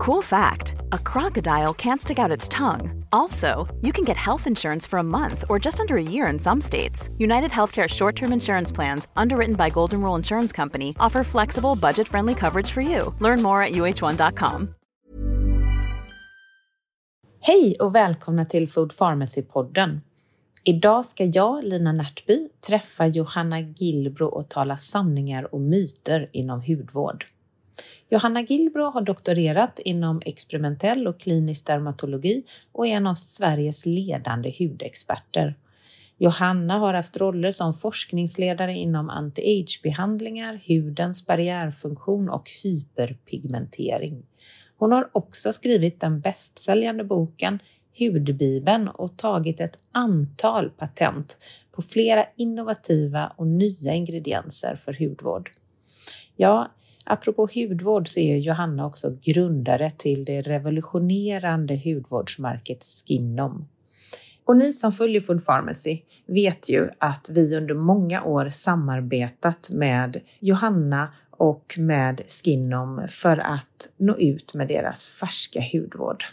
Cool fact a crocodile can't stick out its tongue. Also, you can get health insurance for a month or just under a year in some states. United Healthcare short term insurance plans, underwritten by Golden Rule Insurance Company, offer flexible, budget friendly coverage for you. Learn more at uh1.com. Hej och välkomna till Food Pharmacy-podden. Idag ska jag, Lina Närtby, träffa Johanna Gilbro och tala sanningar och myter inom hudvård. Johanna Gilbro har doktorerat inom experimentell och klinisk dermatologi och är en av Sveriges ledande hudexperter. Johanna har haft roller som forskningsledare inom anti-age-behandlingar, hudens barriärfunktion och hyperpigmentering. Hon har också skrivit den bästsäljande boken Hudbibeln och tagit ett antal patent på flera innovativa och nya ingredienser för hudvård. Ja, Apropå hudvård så är Johanna också grundare till det revolutionerande hudvårdsmärket Skinnom. Och ni som följer Food Pharmacy vet ju att vi under många år samarbetat med Johanna och med Skinnom för att nå ut med deras färska hudvård.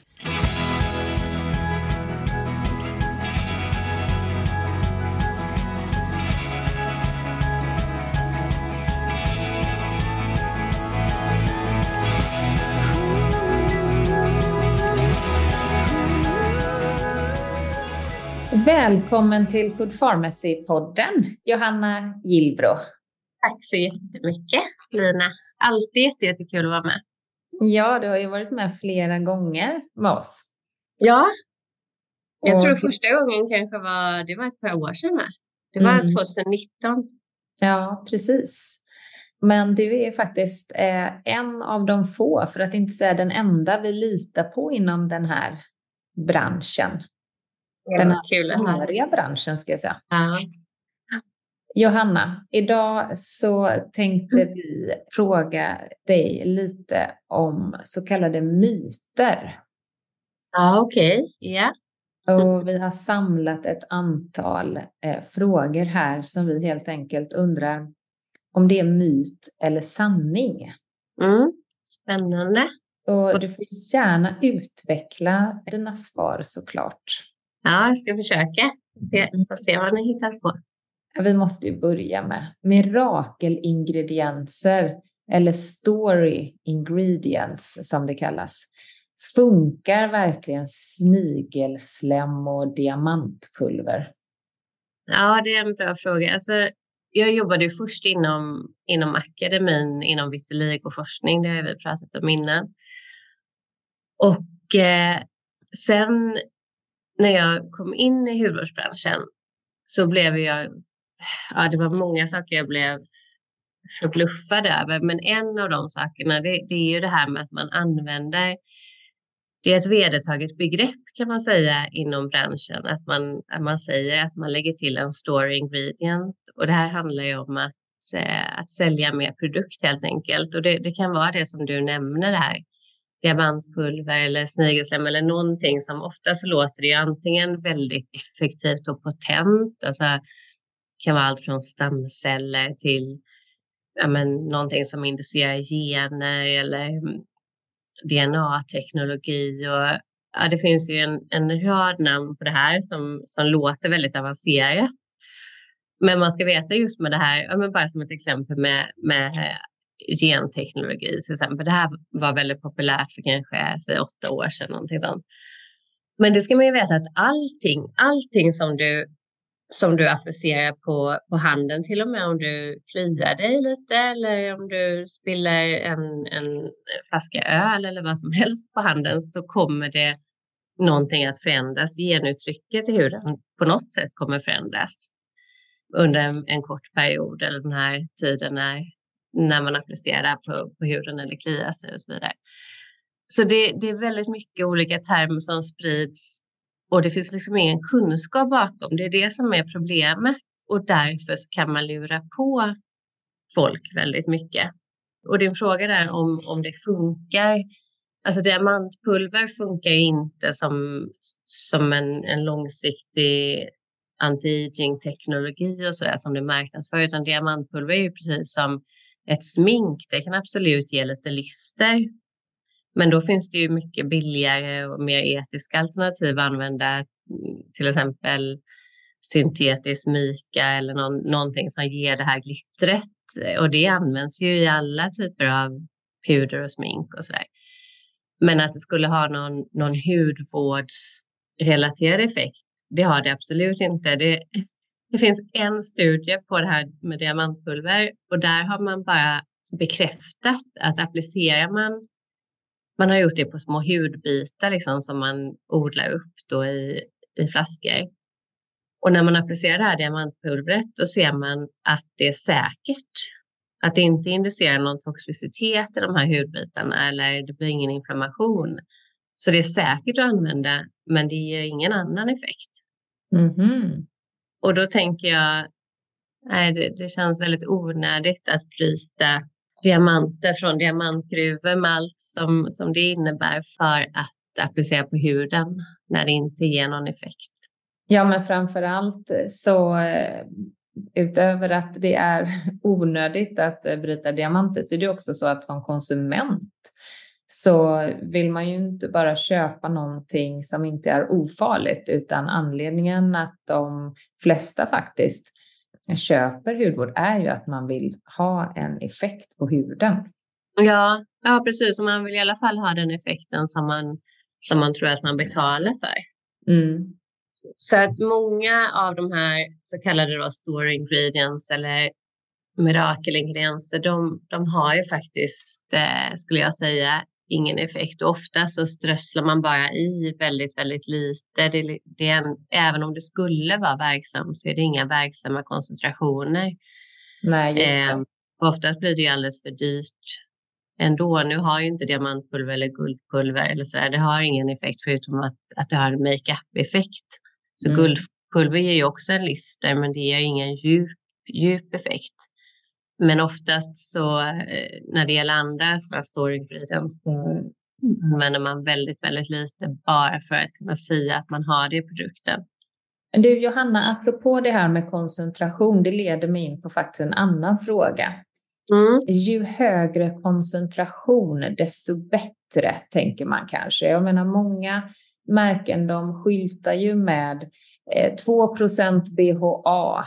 Välkommen till Food Pharmacy-podden, Johanna Gillbro. Tack så jättemycket, Lina. Alltid jättekul att vara med. Ja, du har ju varit med flera gånger med oss. Ja, jag Och... tror första gången kanske var, det var ett par år sedan med. Det var mm. 2019. Ja, precis. Men du är faktiskt eh, en av de få, för att inte säga den enda vi litar på inom den här branschen den här snöriga branschen ska jag säga. Ja. Johanna, idag så tänkte mm. vi fråga dig lite om så kallade myter. Ja, okej. Okay. Ja. Och vi har samlat ett antal eh, frågor här som vi helt enkelt undrar om det är myt eller sanning. Mm. Spännande. Och du får gärna utveckla dina svar såklart. Ja, jag ska försöka. Se, får se vad ni hittar på. Vi måste ju börja med mirakelingredienser eller story ingredients som det kallas. Funkar verkligen snigelslem och diamantpulver? Ja, det är en bra fråga. Alltså, jag jobbade först inom, inom akademin, inom vitiligoforskning, det har vi pratat om innan. Och eh, sen när jag kom in i hudvårdsbranschen så blev jag, ja det var många saker jag blev förbluffad över, men en av de sakerna det, det är ju det här med att man använder det är ett vedertaget begrepp kan man säga inom branschen, att man, att man säger att man lägger till en story ingredient och det här handlar ju om att, att sälja mer produkt helt enkelt. Och det, det kan vara det som du nämner här diamantpulver eller snigelslem eller någonting som oftast låter det ju antingen väldigt effektivt och potent, alltså kan vara allt från stamceller till ja, men, någonting som inducerar gener eller mm, DNA-teknologi och ja, det finns ju en, en rad namn på det här som, som låter väldigt avancerat. Men man ska veta just med det här, ja, men bara som ett exempel med, med genteknologi till exempel. Det här var väldigt populärt för kanske säg, åtta år sedan. Någonting sånt. Men det ska man ju veta att allting, allting som du, som du applicerar på, på handen, till och med om du kliar dig lite eller om du spiller en, en flaska öl eller vad som helst på handen så kommer det någonting att förändras. Genuttrycket i huden på något sätt kommer förändras under en, en kort period eller den här tiden när när man applicerar det här på, på huden eller kliar sig och så vidare. Så det, det, är väldigt mycket olika termer som sprids och det finns liksom ingen kunskap bakom. Det är det som är problemet och därför kan man lura på folk väldigt mycket. Och din fråga där om, om det funkar. Alltså diamantpulver funkar inte som, som en, en långsiktig anti-aging teknologi och sådär som det marknadsför, utan diamantpulver är ju precis som ett smink, det kan absolut ge lite lyster. Men då finns det ju mycket billigare och mer etiska alternativ att använda, mm, till exempel syntetisk mika eller någon, någonting som ger det här glittret. Och det används ju i alla typer av puder och smink och sådär. Men att det skulle ha någon, någon hudvårdsrelaterad effekt, det har det absolut inte. Det, det finns en studie på det här med diamantpulver och där har man bara bekräftat att applicerar man, man har gjort det på små hudbitar liksom, som man odlar upp då i, i flaskor. Och när man applicerar det här diamantpulvret då ser man att det är säkert. Att det inte inducerar någon toxicitet i de här hudbitarna eller det blir ingen inflammation. Så det är säkert att använda men det ger ingen annan effekt. Mm -hmm. Och då tänker jag, nej, det, det, känns väldigt onödigt att bryta diamanter från diamantgruvor med allt som, som det innebär för att applicera på huden när det inte ger någon effekt. Ja, men framför allt så eh, utöver att det är onödigt att eh, bryta diamanter så är det också så att som konsument så vill man ju inte bara köpa någonting som inte är ofarligt utan anledningen att de flesta faktiskt köper hudvård är ju att man vill ha en effekt på huden. Ja, ja precis. Och man vill i alla fall ha den effekten som man, som man tror att man betalar för. Mm. Så att många av de här så kallade då store ingredients eller mirakelingredienser, de, de har ju faktiskt, eh, skulle jag säga, ingen effekt. Och ofta så strösslar man bara i väldigt, väldigt lite. Det, det en, även om det skulle vara verksamt så är det inga verksamma koncentrationer. Nej, just det. Eh, oftast blir det ju alldeles för dyrt ändå. Nu har ju inte diamantpulver eller guldpulver eller så där. Det har ingen effekt förutom att, att det har en makeup-effekt. Så mm. guldpulver ger ju också en lyster men det ger ingen djup, djup effekt. Men oftast så eh, när det gäller andra sådana store ingredients så använder man väldigt, väldigt lite bara för att kunna säga att man har det i produkten. Du Johanna, apropå det här med koncentration, det leder mig in på faktiskt en annan fråga. Mm. Ju högre koncentration, desto bättre, tänker man kanske. Jag menar, många märken de skyltar ju med eh, 2% BHA,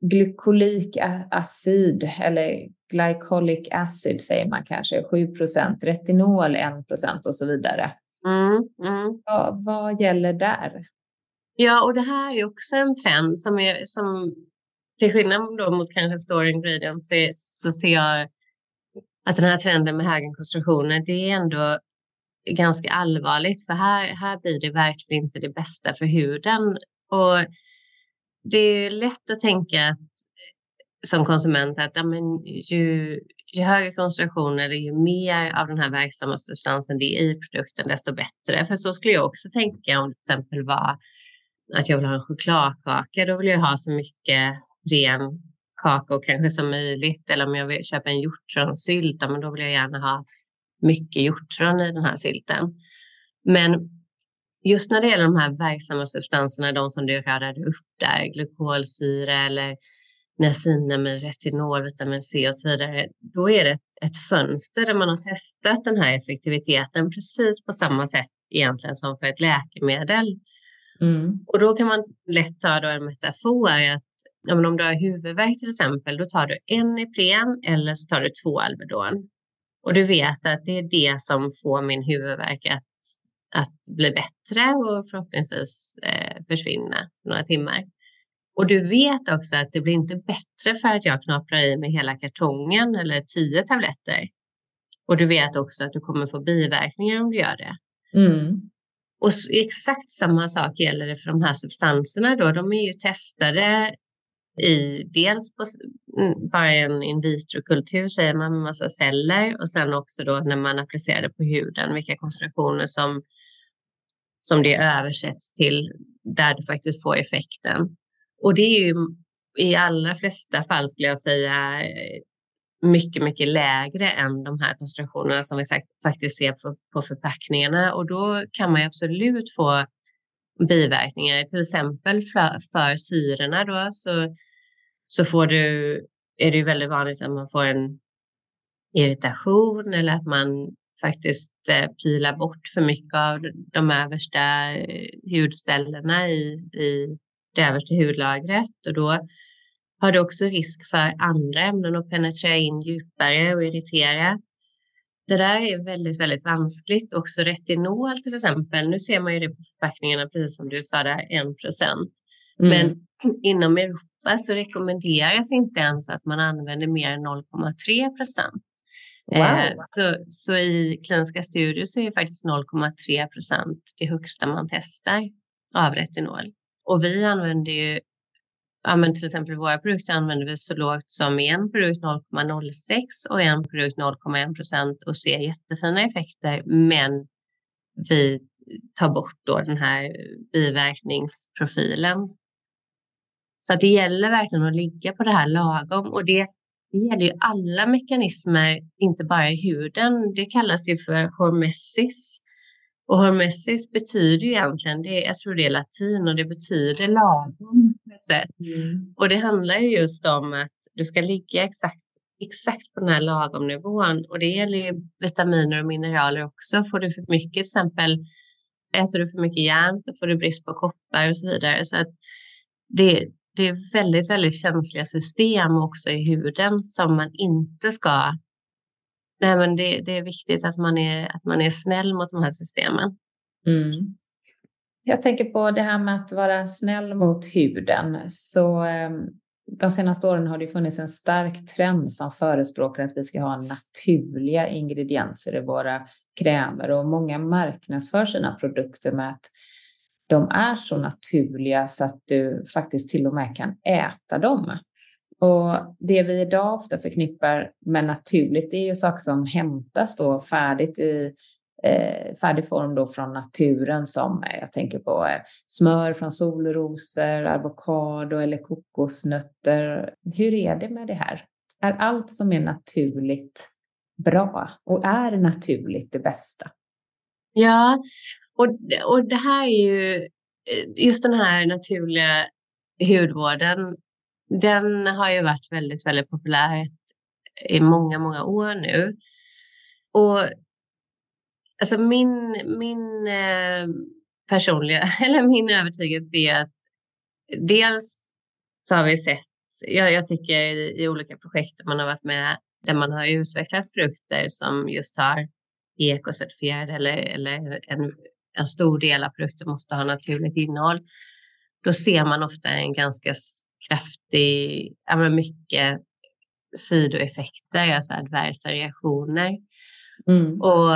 glykolik acid eller glycolic acid säger man kanske, 7% retinol 1% och så vidare. Mm, mm. Ja, vad gäller där? Ja, och det här är också en trend som, är, som till skillnad då mot kanske store ingredients så, så ser jag att den här trenden med höga koncentrationer, det är ändå ganska allvarligt för här, här blir det verkligen inte det bästa för huden. Och det är lätt att tänka att eh, som konsument att ja, men ju, ju högre koncentrationer, ju mer av den här verksamma substansen det är i produkten, desto bättre. För så skulle jag också tänka om det till exempel var att jag vill ha en chokladkaka, då vill jag ha så mycket ren kakao kanske som möjligt. Eller om jag vill köpa en hjortronsylt, men då vill jag gärna ha mycket hjortron i den här sylten. Men just när det gäller de här verksamma substanserna, de som du radade upp där, glykolsyra eller niacinamid, retinol, vitamin C och så vidare, då är det ett, ett fönster där man har testat den här effektiviteten precis på samma sätt egentligen som för ett läkemedel. Mm. Och då kan man lätt ta då en metafor att ja, men om du har huvudvärk till exempel, då tar du en Ipren eller så tar du två Alvedon. Och du vet att det är det som får min huvudvärk att, att bli bättre och förhoppningsvis eh, försvinna några timmar. Och du vet också att det blir inte bättre för att jag knaprar i mig hela kartongen eller tio tabletter. Och du vet också att du kommer få biverkningar om du gör det. Mm. Och exakt samma sak gäller det för de här substanserna då. De är ju testade i dels på mm, bara en in vitro-kultur säger man med massa celler och sen också då när man applicerar det på huden vilka koncentrationer som, som det översätts till där du faktiskt får effekten. Och det är ju i allra flesta fall skulle jag säga eh, mycket, mycket lägre än de här koncentrationerna som vi faktiskt ser på, på förpackningarna och då kan man absolut få biverkningar, till exempel för, för syrorna då så så får du, är det ju väldigt vanligt att man får en irritation eller att man faktiskt eh, pila bort för mycket av de översta eh, hudcellerna i, i det översta hudlagret och då har du också risk för andra ämnen att penetrera in djupare och irritera. Det där är väldigt, väldigt vanskligt. Också retinol till exempel. Nu ser man ju det på förpackningarna, precis som du sa där, 1 procent. Mm. Men inom Europa så rekommenderas inte ens att man använder mer än 0,3 procent. Wow. Eh, så, så i kliniska studier så är faktiskt 0,3 procent det högsta man testar av retinol. Och vi använder ju, ja men till exempel våra produkter använder vi så lågt som en produkt 0,06 och en produkt 0,1 procent och ser jättefina effekter. Men vi tar bort då den här biverkningsprofilen. Så att det gäller verkligen att ligga på det här lagom och det det gäller ju alla mekanismer, inte bara i huden. Det kallas ju för hormesis. Och hormesis betyder ju egentligen, det, jag tror det är latin och det betyder lagom. Mm. Och det handlar ju just om att du ska ligga exakt, exakt på den här lagom nivån. Och det gäller ju vitaminer och mineraler också. Får du för mycket, till exempel äter du för mycket järn så får du brist på koppar och så vidare. Så att det, det är väldigt, väldigt känsliga system också i huden som man inte ska... Nej, men det, det är viktigt att man är, att man är snäll mot de här systemen. Mm. Jag tänker på det här med att vara snäll mot huden. Så ehm, de senaste åren har det funnits en stark trend som förespråkar att vi ska ha naturliga ingredienser i våra krämer och många marknadsför sina produkter med att de är så naturliga så att du faktiskt till och med kan äta dem. Och det vi idag ofta förknippar med naturligt, det är ju saker som hämtas då färdigt i eh, färdig form då från naturen som eh, jag tänker på eh, smör från solrosor, avokado eller kokosnötter. Hur är det med det här? Är allt som är naturligt bra och är naturligt det bästa? Ja, och, och det här är ju, eh, just den här naturliga hudvården, den har ju varit väldigt, väldigt populär i många, många år nu. Och alltså min, min eh, personliga, eller min övertygelse är att dels så har vi sett, jag, jag tycker i, i olika projekt man har varit med, där man har utvecklat produkter som just har ekocertifierade eller, eller en en stor del av produkten måste ha naturligt innehåll, då ser man ofta en ganska kraftig, ja men mycket sidoeffekter, alltså adversa reaktioner. Mm. Och,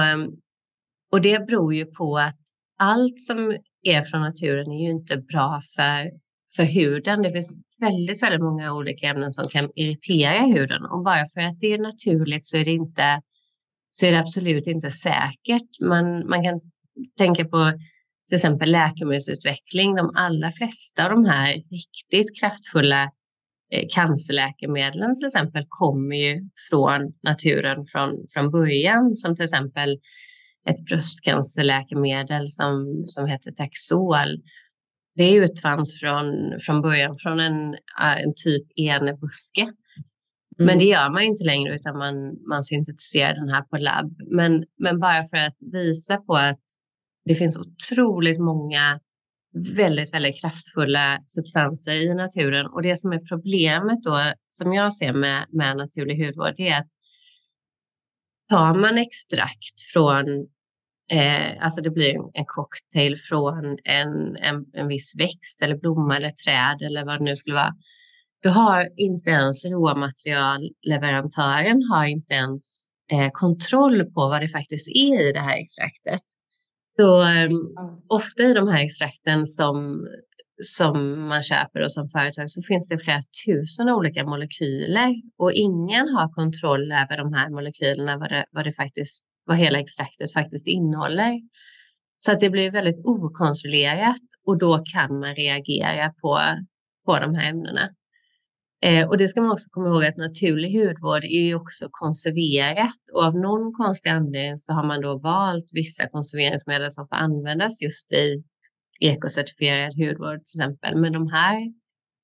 och det beror ju på att allt som är från naturen är ju inte bra för, för huden. Det finns väldigt, väldigt många olika ämnen som kan irritera huden och bara för att det är naturligt så är det inte så är det absolut inte säkert. Man, man kan tänker på till exempel läkemedelsutveckling. De allra flesta av de här riktigt kraftfulla eh, cancerläkemedlen till exempel kommer ju från naturen från, från början. Som till exempel ett bröstcancerläkemedel som, som heter Taxol. Det utvanns från, från början från en, en typ enebuske. Mm. Men det gör man ju inte längre utan man, man syntetiserar den här på labb. Men, men bara för att visa på att det finns otroligt många väldigt, väldigt kraftfulla substanser i naturen och det som är problemet då som jag ser med, med naturlig hudvård det är att tar man extrakt från, eh, alltså det blir en cocktail från en, en, en viss växt eller blomma eller träd eller vad det nu skulle vara. Då har inte ens råmaterialleverantören har inte ens eh, kontroll på vad det faktiskt är i det här extraktet. Så um, ofta i de här extrakten som, som man köper och som företag så finns det flera tusen olika molekyler och ingen har kontroll över de här molekylerna, vad det, vad det faktiskt, vad hela extraktet faktiskt innehåller. Så att det blir väldigt okontrollerat och då kan man reagera på, på de här ämnena. Eh, och det ska man också komma ihåg att naturlig hudvård är ju också konserverat och av någon konstig anledning så har man då valt vissa konserveringsmedel som får användas just i ekocertifierad hudvård till exempel. Men de här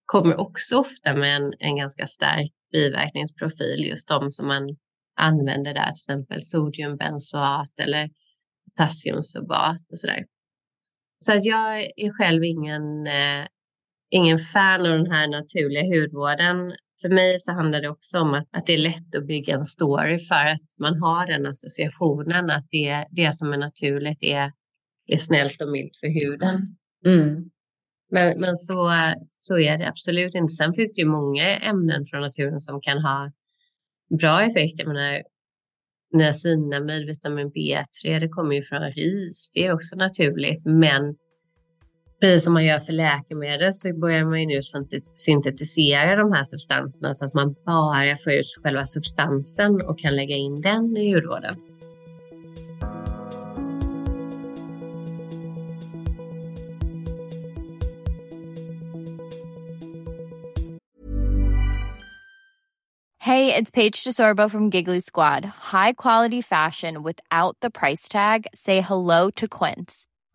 kommer också ofta med en, en ganska stark biverkningsprofil, just de som man använder där, till exempel sodiumbenzoat eller potassiumsorbat och sådär. Så att jag är själv ingen, eh, ingen fan av den här naturliga hudvården. För mig så handlar det också om att, att det är lätt att bygga en story för att man har den associationen att det, det som är naturligt är, är snällt och milt för huden. Mm. Men, men så, så är det absolut inte. Sen finns det ju många ämnen från naturen som kan ha bra effekt. Jag menar, niacinamid, vitamin B3, det kommer ju från ris. Det är också naturligt. Men precis som man gör för läkemedel så börjar man ju nu syntetisera de här substanserna så att man bara får ut själva substansen och kan lägga in den i hudvården. det är Paige DeSorbo från Giggly Squad. High quality fashion without the price tag. Say hello to Quince.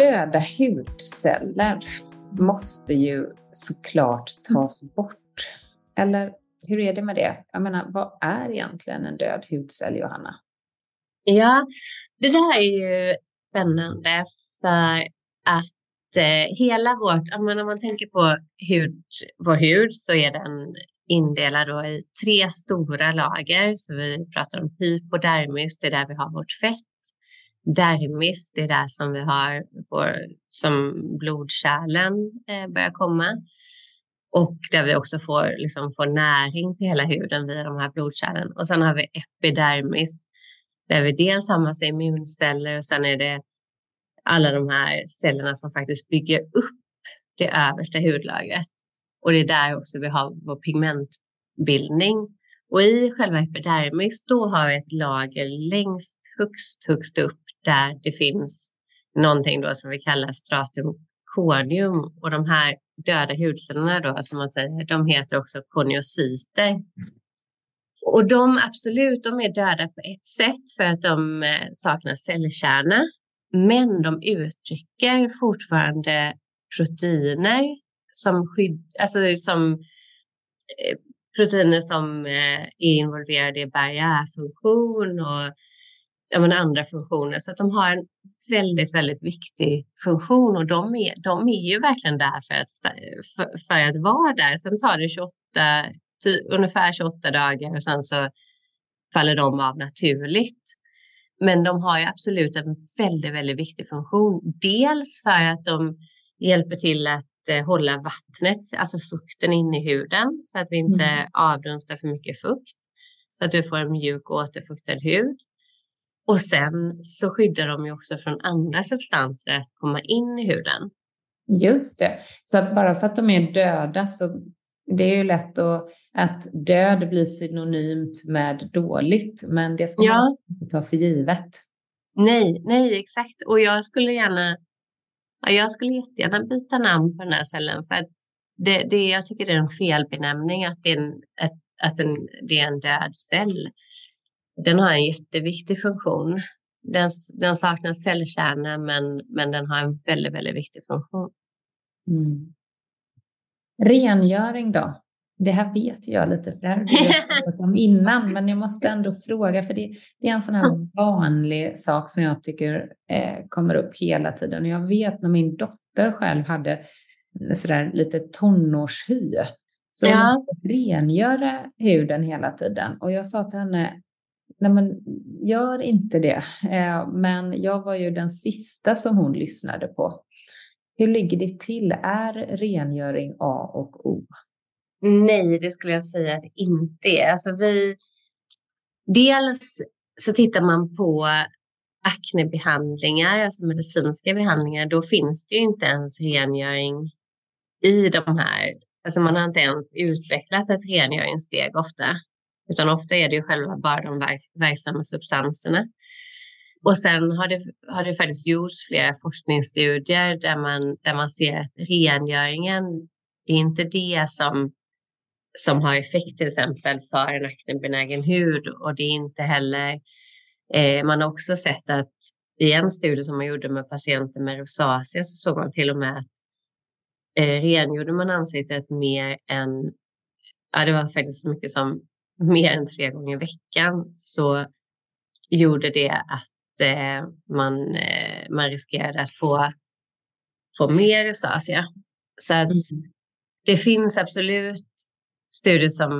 Döda hudceller måste ju såklart tas bort. Eller hur är det med det? Jag menar, vad är egentligen en död hudcell, Johanna? Ja, det där är ju spännande för att eh, hela vårt, om man tänker på hud, vår hud så är den indelad då i tre stora lager. Så vi pratar om hypodermis, det är där vi har vårt fett dermis, det är där som vi har vår, som blodkärlen eh, börjar komma. Och där vi också får, liksom, får näring till hela huden via de här blodkärlen. Och sen har vi epidermis där vi dels har massa immunceller och sen är det alla de här cellerna som faktiskt bygger upp det översta hudlagret. Och det är där också vi har vår pigmentbildning. Och i själva epidermis då har vi ett lager längst högst, högst upp där det finns någonting då som vi kallar stratum corneum och de här döda hudcellerna då som man säger, de heter också koniocyter. Och de absolut, de är döda på ett sätt för att de eh, saknar cellkärna. Men de uttrycker fortfarande proteiner som skydd, alltså som eh, proteiner som eh, är involverade i barriärfunktion och menar, andra funktioner. Så att de har en väldigt, väldigt viktig funktion och de är, de är ju verkligen där för att, för, för att vara där. Sen tar det 28, ungefär 28 dagar och sen så faller de av naturligt. Men de har ju absolut en väldigt, väldigt viktig funktion. Dels för att de hjälper till att eh, hålla vattnet, alltså fukten inne i huden så att vi inte mm. avdunstar för mycket fukt. Så att vi får en mjuk återfuktad hud. Och sen så skyddar de ju också från andra substanser att komma in i huden. Just det, så att bara för att de är döda så det är ju lätt att, att död blir synonymt med dåligt, men det ska ja. man inte ta för givet. Nej, nej exakt. Och jag skulle gärna, ja, jag skulle jättegärna byta namn på den här cellen för att det, det, jag tycker det är en felbenämning att det är en, att, att en, det är en död cell den har en jätteviktig funktion. Den, den saknar cellkärna men, men den har en väldigt, väldigt viktig funktion. Mm. Rengöring då? det här vet jag lite, för det här har vi pratat om innan, men jag måste ändå fråga, för det, det, är en sån här vanlig sak som jag tycker eh, kommer upp hela tiden. Och jag vet när min dotter själv hade sådär lite tonårshy, så ja. hon rengöra huden hela tiden. Och jag sa till henne, nej men gör inte det. Eh, men jag var ju den sista som hon lyssnade på. Hur ligger det till? Är rengöring A och O? Nej, det skulle jag säga att det inte är. Alltså vi, dels så tittar man på aknebehandlingar, alltså medicinska behandlingar, då finns det ju inte ens rengöring i de här. Alltså man har inte ens utvecklat ett rengöringssteg ofta, utan ofta är det ju själva bara de verksamma substanserna. Och sen har det, har det faktiskt gjorts flera forskningsstudier där man, där man ser att rengöringen det är inte det som som har effekt till exempel för en aknebenägen hud och det är inte heller, eh, man har också sett att i en studie som man gjorde med patienter med rosacea så såg man till och med att eh, rengjorde man ansiktet mer än, ja det var faktiskt så mycket som mer än tre gånger i veckan så gjorde det att eh, man, eh, man riskerade att få, få mer rosacea. Så att mm. det finns absolut studier som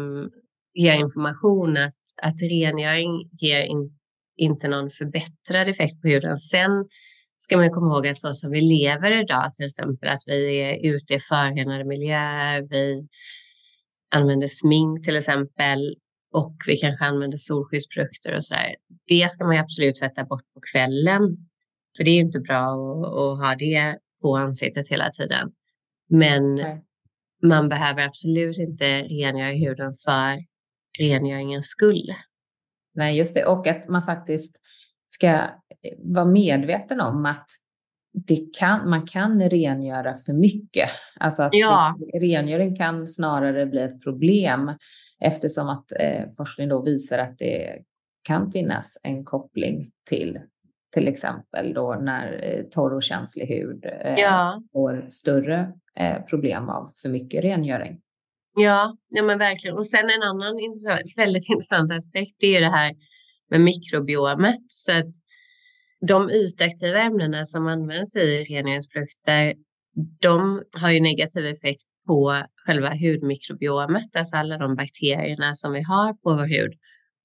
ger information att, att rengöring ger in, inte någon förbättrad effekt på huden. Sen ska man komma ihåg att så som vi lever idag, till exempel att vi är ute i förorenade miljöer, vi använder smink till exempel och vi kanske använder solskyddsprodukter och sådär. Det ska man ju absolut tvätta bort på kvällen. För det är inte bra att, att ha det på ansiktet hela tiden. Men Nej man behöver absolut inte rengöra huden för rengöringens skull. Nej, just det. Och att man faktiskt ska vara medveten om att det kan, man kan rengöra för mycket. Alltså att ja. det, rengöring kan snarare bli ett problem eftersom att eh, forskning då visar att det kan finnas en koppling till till exempel då när eh, torr och känslig hud eh, ja. får större eh, problem av för mycket rengöring. Ja, ja men verkligen. Och sen en annan intressant, väldigt intressant aspekt är det här med mikrobiomet. Så att de ytaktiva ämnena som används i rengöringsprodukter, de har ju negativ effekt på själva hudmikrobiomet, alltså alla de bakterierna som vi har på vår hud.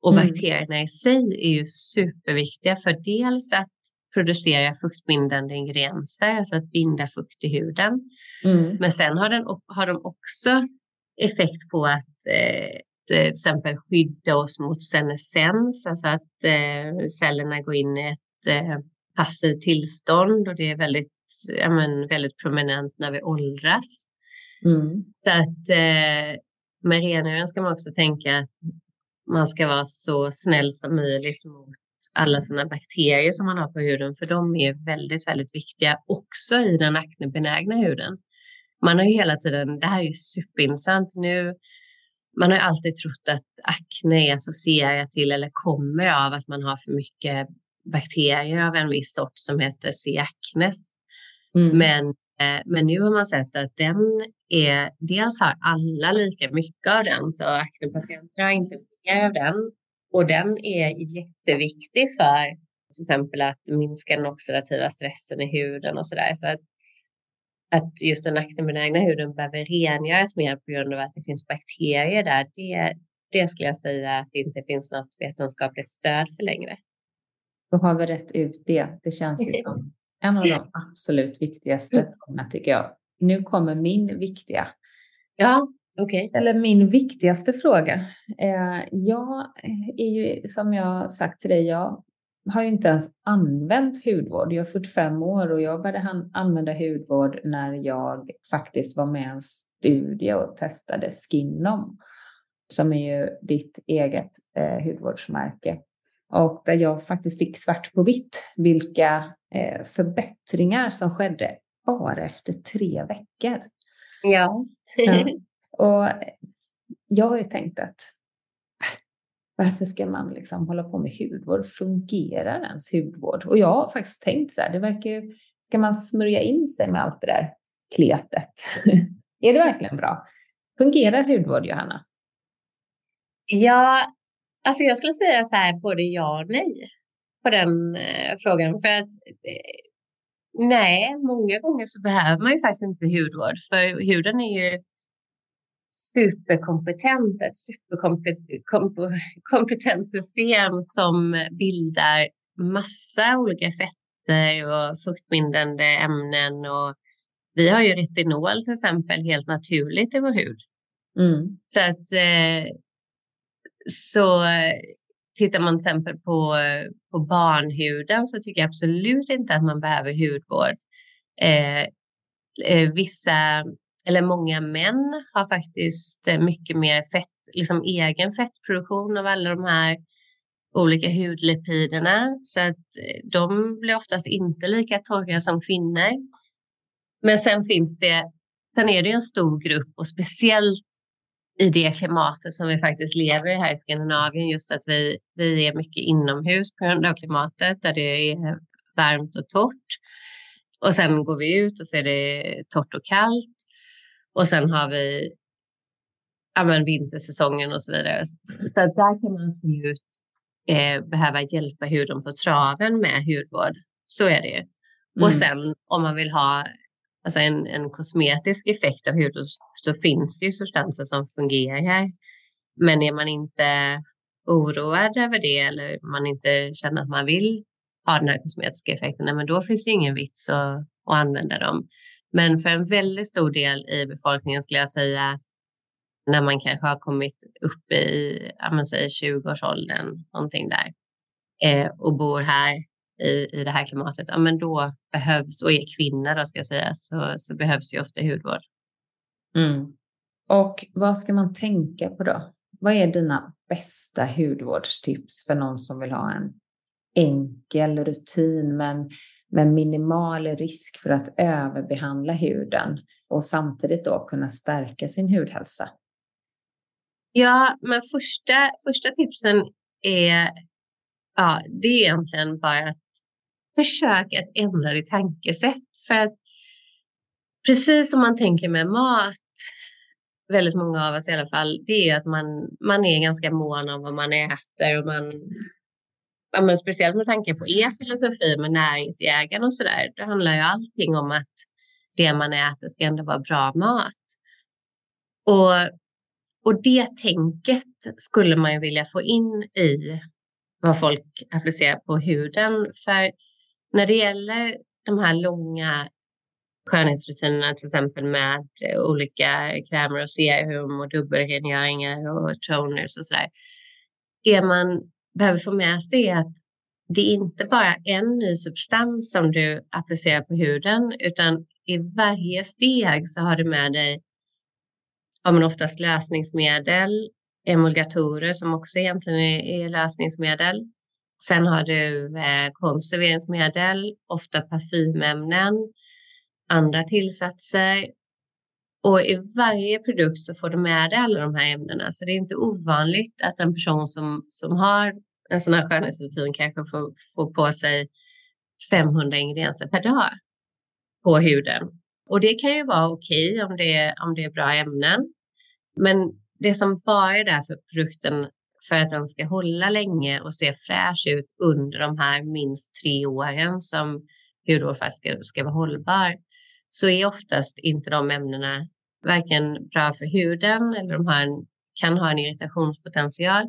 Och mm. bakterierna i sig är ju superviktiga för dels att producera fuktbindande ingredienser, alltså att binda fukt i huden. Mm. Men sen har, den, har de också effekt på att eh, till exempel skydda oss mot senescens, alltså att eh, cellerna går in i ett eh, passivt tillstånd och det är väldigt, ja, men, väldigt prominent när vi åldras. Mm. Så att eh, med rengöring ska man också tänka att man ska vara så snäll som möjligt mot alla sina bakterier som man har på huden, för de är väldigt, väldigt viktiga också i den aknebenägna huden. Man har ju hela tiden, det här är ju superintressant nu, man har ju alltid trott att akne är associerat till eller kommer av att man har för mycket bakterier av en viss sort som heter C. acnes. Mm. Men, eh, men nu har man sett att den är, dels har alla lika mycket av den, så aknepatienter har inte mer av den. Och den är jätteviktig för till exempel att minska den oxidativa stressen i huden och sådär. Så att, att just den aknebenägna huden behöver rengöras mer på grund av att det finns bakterier där, det, det skulle jag säga att det inte finns något vetenskapligt stöd för längre. Då har vi rätt ut det. Det känns ju som en av de absolut viktigaste frågorna tycker jag. Nu kommer min viktiga. Ja. Okay. Eller min viktigaste fråga. Eh, jag är ju, som jag sagt till dig, jag har ju inte ens använt hudvård. Jag är 45 år och jag började använda hudvård när jag faktiskt var med i en studie och testade Skinom, som är ju ditt eget eh, hudvårdsmärke. Och där jag faktiskt fick svart på vitt vilka eh, förbättringar som skedde bara efter tre veckor. Ja. ja. Och jag har ju tänkt att äh, varför ska man liksom hålla på med hudvård? Fungerar ens hudvård? Och jag har faktiskt tänkt så här, det verkar ju, ska man smörja in sig med allt det där kletet? är det verkligen bra? Fungerar hudvård, Johanna? Ja, alltså jag skulle säga så här både ja och nej på den eh, frågan. För att eh, nej, många gånger så behöver man ju faktiskt inte hudvård. För huden är ju superkompetent, ett superkompetent system som bildar massa olika fetter och fuktbindande ämnen. Och vi har ju retinol till exempel helt naturligt i vår hud. Mm. Så att eh, så tittar man till exempel på, på barnhuden så tycker jag absolut inte att man behöver hudvård. Eh, eh vissa, eller många män har faktiskt eh, mycket mer fett, liksom egen fettproduktion av alla de här olika hudlipiderna så att eh, de blir oftast inte lika torra som kvinnor. Men sen finns det, sen är det en stor grupp och speciellt i det klimatet som vi faktiskt lever i här i Skandinavien, just att vi, vi är mycket inomhus på grund av klimatet där det är varmt och torrt. Och sen går vi ut och så är det torrt och kallt. Och sen har vi ja, men vintersäsongen och så vidare. Så där kan man absolut eh, behöva hjälpa huden på traven med hudvård. Så är det. Mm. Och sen om man vill ha alltså en, en kosmetisk effekt av huden så finns det ju substanser som fungerar. Men är man inte oroad över det eller man inte känner att man vill ha den här kosmetiska effekten, men då finns det ingen vits att, att använda dem. Men för en väldigt stor del i befolkningen skulle jag säga, när man kanske har kommit upp i, 20-årsåldern, någonting där, eh, och bor här i, i det här klimatet, ja, men då behövs, och är kvinna då ska jag säga, så, så behövs ju ofta hudvård. Mm. Och vad ska man tänka på då? Vad är dina bästa hudvårdstips för någon som vill ha en enkel rutin men med minimal risk för att överbehandla huden och samtidigt då kunna stärka sin hudhälsa? Ja, men första, första tipsen är, ja, det är egentligen bara att försöka att ändra ditt tankesätt. För att precis som man tänker med mat, väldigt många av oss i alla fall, det är att man, man är ganska mån om vad man äter och man Ja, men speciellt med tanke på er filosofi med näringsjägaren och så där. Det handlar ju allting om att det man äter ska ändå vara bra mat. Och, och det tänket skulle man ju vilja få in i vad folk applicerar på huden. För när det gäller de här långa skönhetsrutinerna, till exempel med eh, olika krämer och serum och dubbelrengöringar och toners och sådär. Det man behöver få med sig är att det är inte bara en ny substans som du applicerar på huden, utan i varje steg så har du med dig ja, men oftast lösningsmedel, emulgatorer som också egentligen är, är lösningsmedel. Sen har du eh, konserveringsmedel, ofta parfymämnen, andra tillsatser. Och i varje produkt så får du med dig alla de här ämnena. Så det är inte ovanligt att en person som, som har en sån här skönhetsrutin kanske får, får på sig 500 ingredienser per dag på huden. Och det kan ju vara okej okay om, det, om det är bra ämnen. Men det som bara är där för produkten för att den ska hålla länge och se fräsch ut under de här minst tre åren som hudvård ska, ska vara hållbar, så är oftast inte de ämnena varken bra för huden eller de har en, kan ha en irritationspotential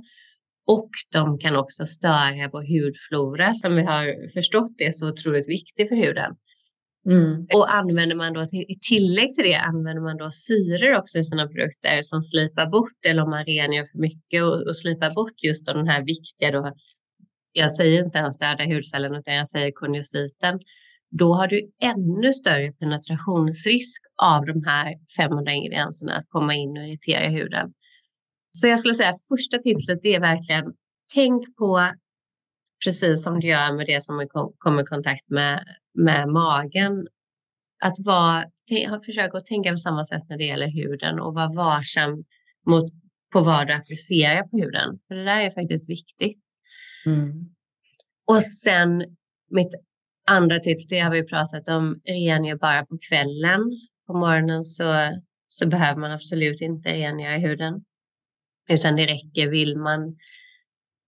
och de kan också störa vår hudflora som vi har förstått är så otroligt viktig för huden. Mm. Och använder man då till, i tillägg till det använder man då syror också i sina produkter som slipar bort eller om man rengör för mycket och, och slipar bort just den här viktiga då. Jag säger inte ens döda hudcellen utan jag säger konjusyten. Då har du ännu större penetrationsrisk av de här 500 ingredienserna att komma in och irritera huden. Så jag skulle säga att första tipset är verkligen tänk på precis som du gör med det som kommer i kontakt med, med magen. Att vara, försöka att tänka på samma sätt när det gäller huden och vara varsam mot, på vad du applicerar på huden. För det där är faktiskt viktigt. Mm. Och sen mitt andra tips, det har vi pratat om, rengör bara på kvällen. På morgonen så, så behöver man absolut inte rengöra huden. Utan det räcker, vill man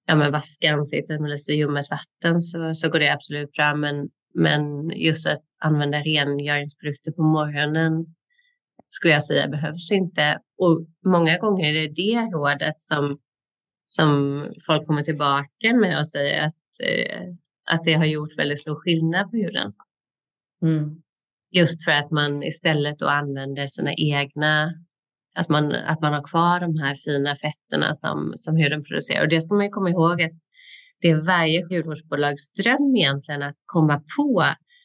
ja, men vaska ansiktet med lite ljummet vatten så, så går det absolut bra. Men, men just att använda rengöringsprodukter på morgonen skulle jag säga behövs inte. Och många gånger är det det rådet som, som folk kommer tillbaka med och säger att, eh, att det har gjort väldigt stor skillnad på huden. Mm. Just för att man istället då använder sina egna, att man, att man har kvar de här fina fetterna som, som huden producerar. Och det ska man ju komma ihåg att det är varje sjukvårdsbolags dröm egentligen att komma på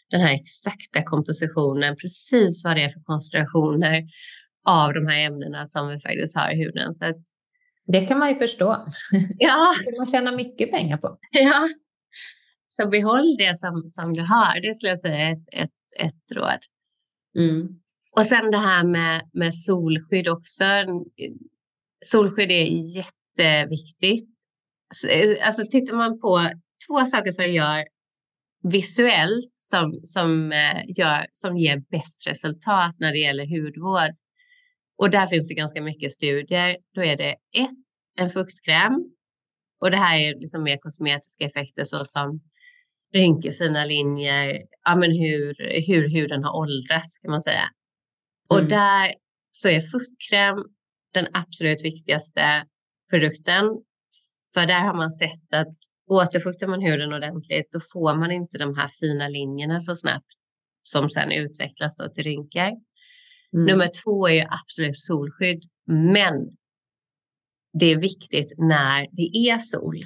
den här exakta kompositionen, precis vad det är för koncentrationer av de här ämnena som vi faktiskt har i huden. Så att, det kan man ju förstå. Ja. Det kan man tjäna mycket pengar på. Ja. Så behåll det som, som du har. Det skulle jag säga är ett, ett, ett råd. Mm. Och sen det här med, med solskydd också. Solskydd är jätteviktigt. Alltså tittar man på två saker som gör visuellt som, som, eh, gör, som ger bäst resultat när det gäller hudvård. Och där finns det ganska mycket studier. Då är det ett, en fuktkräm. Och det här är liksom mer kosmetiska effekter såsom rynkefina linjer, ja, men hur, hur huden har åldrats kan man säga. Och mm. där så är fuktkräm den absolut viktigaste produkten. För där har man sett att återfuktar man huden ordentligt då får man inte de här fina linjerna så snabbt som sedan utvecklas då till rynkor. Mm. Nummer två är absolut solskydd, men det är viktigt när det är sol.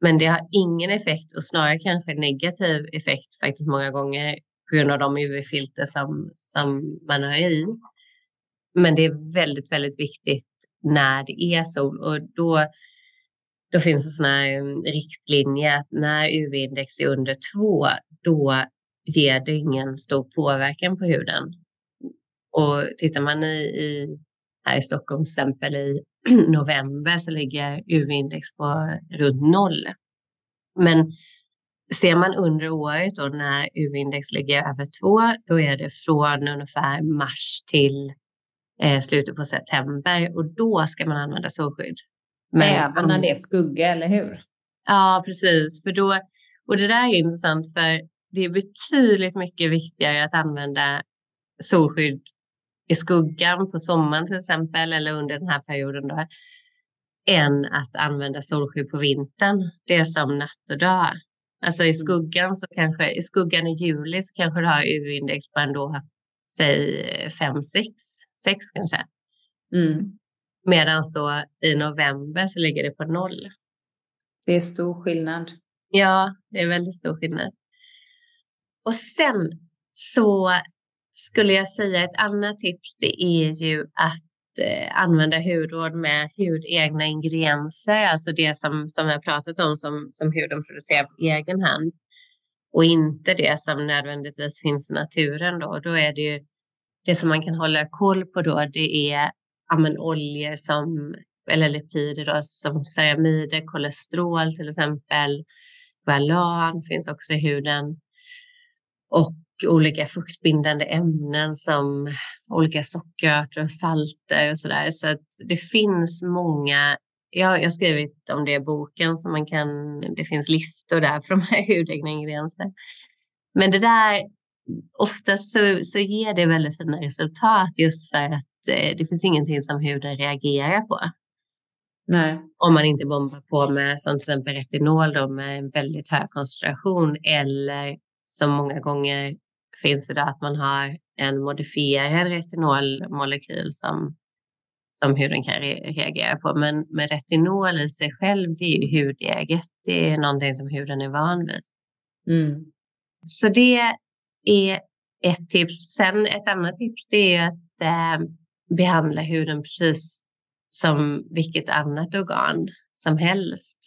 Men det har ingen effekt och snarare kanske negativ effekt faktiskt många gånger på grund av de UV-filter som, som man har i. Men det är väldigt, väldigt viktigt när det är sol och då, då finns det sådana här mm, riktlinjer att när UV-index är under två, då ger det ingen stor påverkan på huden. Och tittar man i, i här i Stockholm till exempel i november så ligger UV-index på runt noll. Men ser man under året då när UV-index ligger över två, då är det från ungefär mars till eh, slutet på september och då ska man använda solskydd. Men, Även när det är skugga, eller hur? Ja, precis. För då, och det där är intressant för det är betydligt mycket viktigare att använda solskydd i skuggan på sommaren till exempel eller under den här perioden då, än att använda solskydd på vintern. Det är som natt och dag. Alltså i mm. skuggan så kanske i skuggan i juli så kanske du har UV-index på ändå säg 5, 6, 6 kanske. Mm. Medan då i november så ligger det på noll. Det är stor skillnad. Ja, det är väldigt stor skillnad. Och sen så skulle jag säga ett annat tips det är ju att eh, använda hudvård med hudegna ingredienser, alltså det som, som jag pratat om som, som huden producerar på egen hand och inte det som nödvändigtvis finns i naturen då. Då är det ju det som man kan hålla koll på då, det är ja, men, oljor som, eller lipider då, som ceramider, kolesterol till exempel, valan finns också i huden och olika fuktbindande ämnen som olika sockerarter och salter och sådär. Så att det finns många jag, jag har skrivit om det i boken så man kan, det finns listor där på de här hudegna ingredienserna. Men det där, oftast så, så ger det väldigt fina resultat just för att det finns ingenting som huden reagerar på. Nej. Om man inte bombar på med som till exempel retinol då, med en väldigt hög koncentration eller som många gånger finns det att man har en modifierad retinolmolekyl som, som huden kan re reagera på. Men med retinol i sig själv, det är ju hudäget. Det är någonting som huden är van vid. Mm. Så det är ett tips. Sen ett annat tips det är att eh, behandla huden precis som vilket annat organ som helst.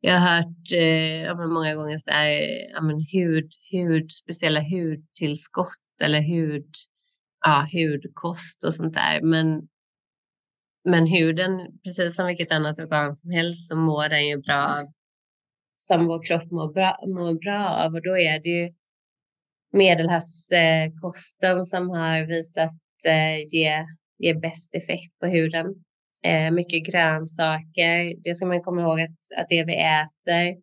Jag har hört eh, många gånger så här, ja, men hud, hud, speciella hudtillskott eller hud, ja, hudkost och sånt där. Men, men huden, precis som vilket annat organ som helst, så mår den ju bra av som vår kropp mår bra, mår bra av. Och då är det ju medelhavskosten som har visat eh, ge, ger bäst effekt på huden. Eh, mycket grönsaker, det ska man komma ihåg att, att det vi äter,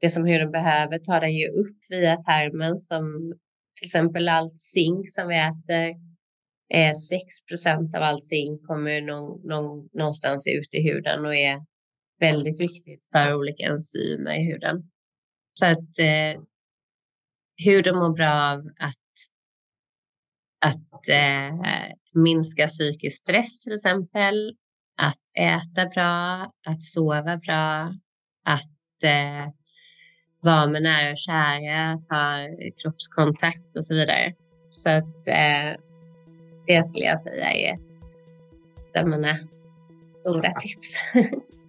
det som huden behöver tar den ju upp via tarmen som till exempel allt zink som vi äter. Eh, 6% av all zink kommer någon, någon, någonstans ut i huden och är väldigt viktigt för olika enzymer i huden. Så att eh, huden mår bra av att, att eh, minska psykisk stress till exempel, att äta bra, att sova bra, att eh, vara med nära och kära, ta kroppskontakt och så vidare. Så att eh, det skulle jag säga är ett av mina stora tips.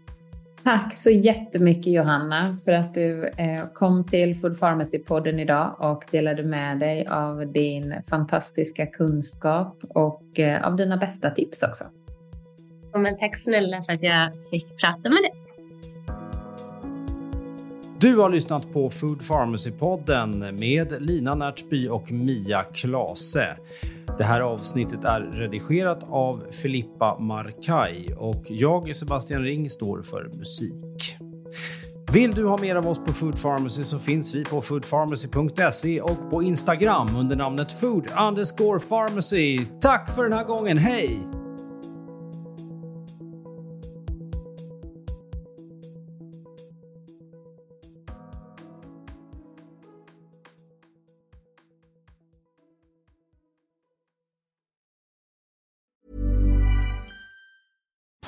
Tack så jättemycket Johanna för att du eh, kom till Food Pharmacy-podden idag och delade med dig av din fantastiska kunskap och eh, av dina bästa tips också. Ja, men tack snälla för att jag fick prata med dig. Du har lyssnat på Food Pharmacy-podden med Lina Närtby och Mia Klase. Det här avsnittet är redigerat av Filippa Markaj och jag, Sebastian Ring, står för musik. Vill du ha mer av oss på Food Pharmacy så finns vi på foodpharmacy.se och på Instagram under namnet food underscore pharmacy. Tack för den här gången, hej!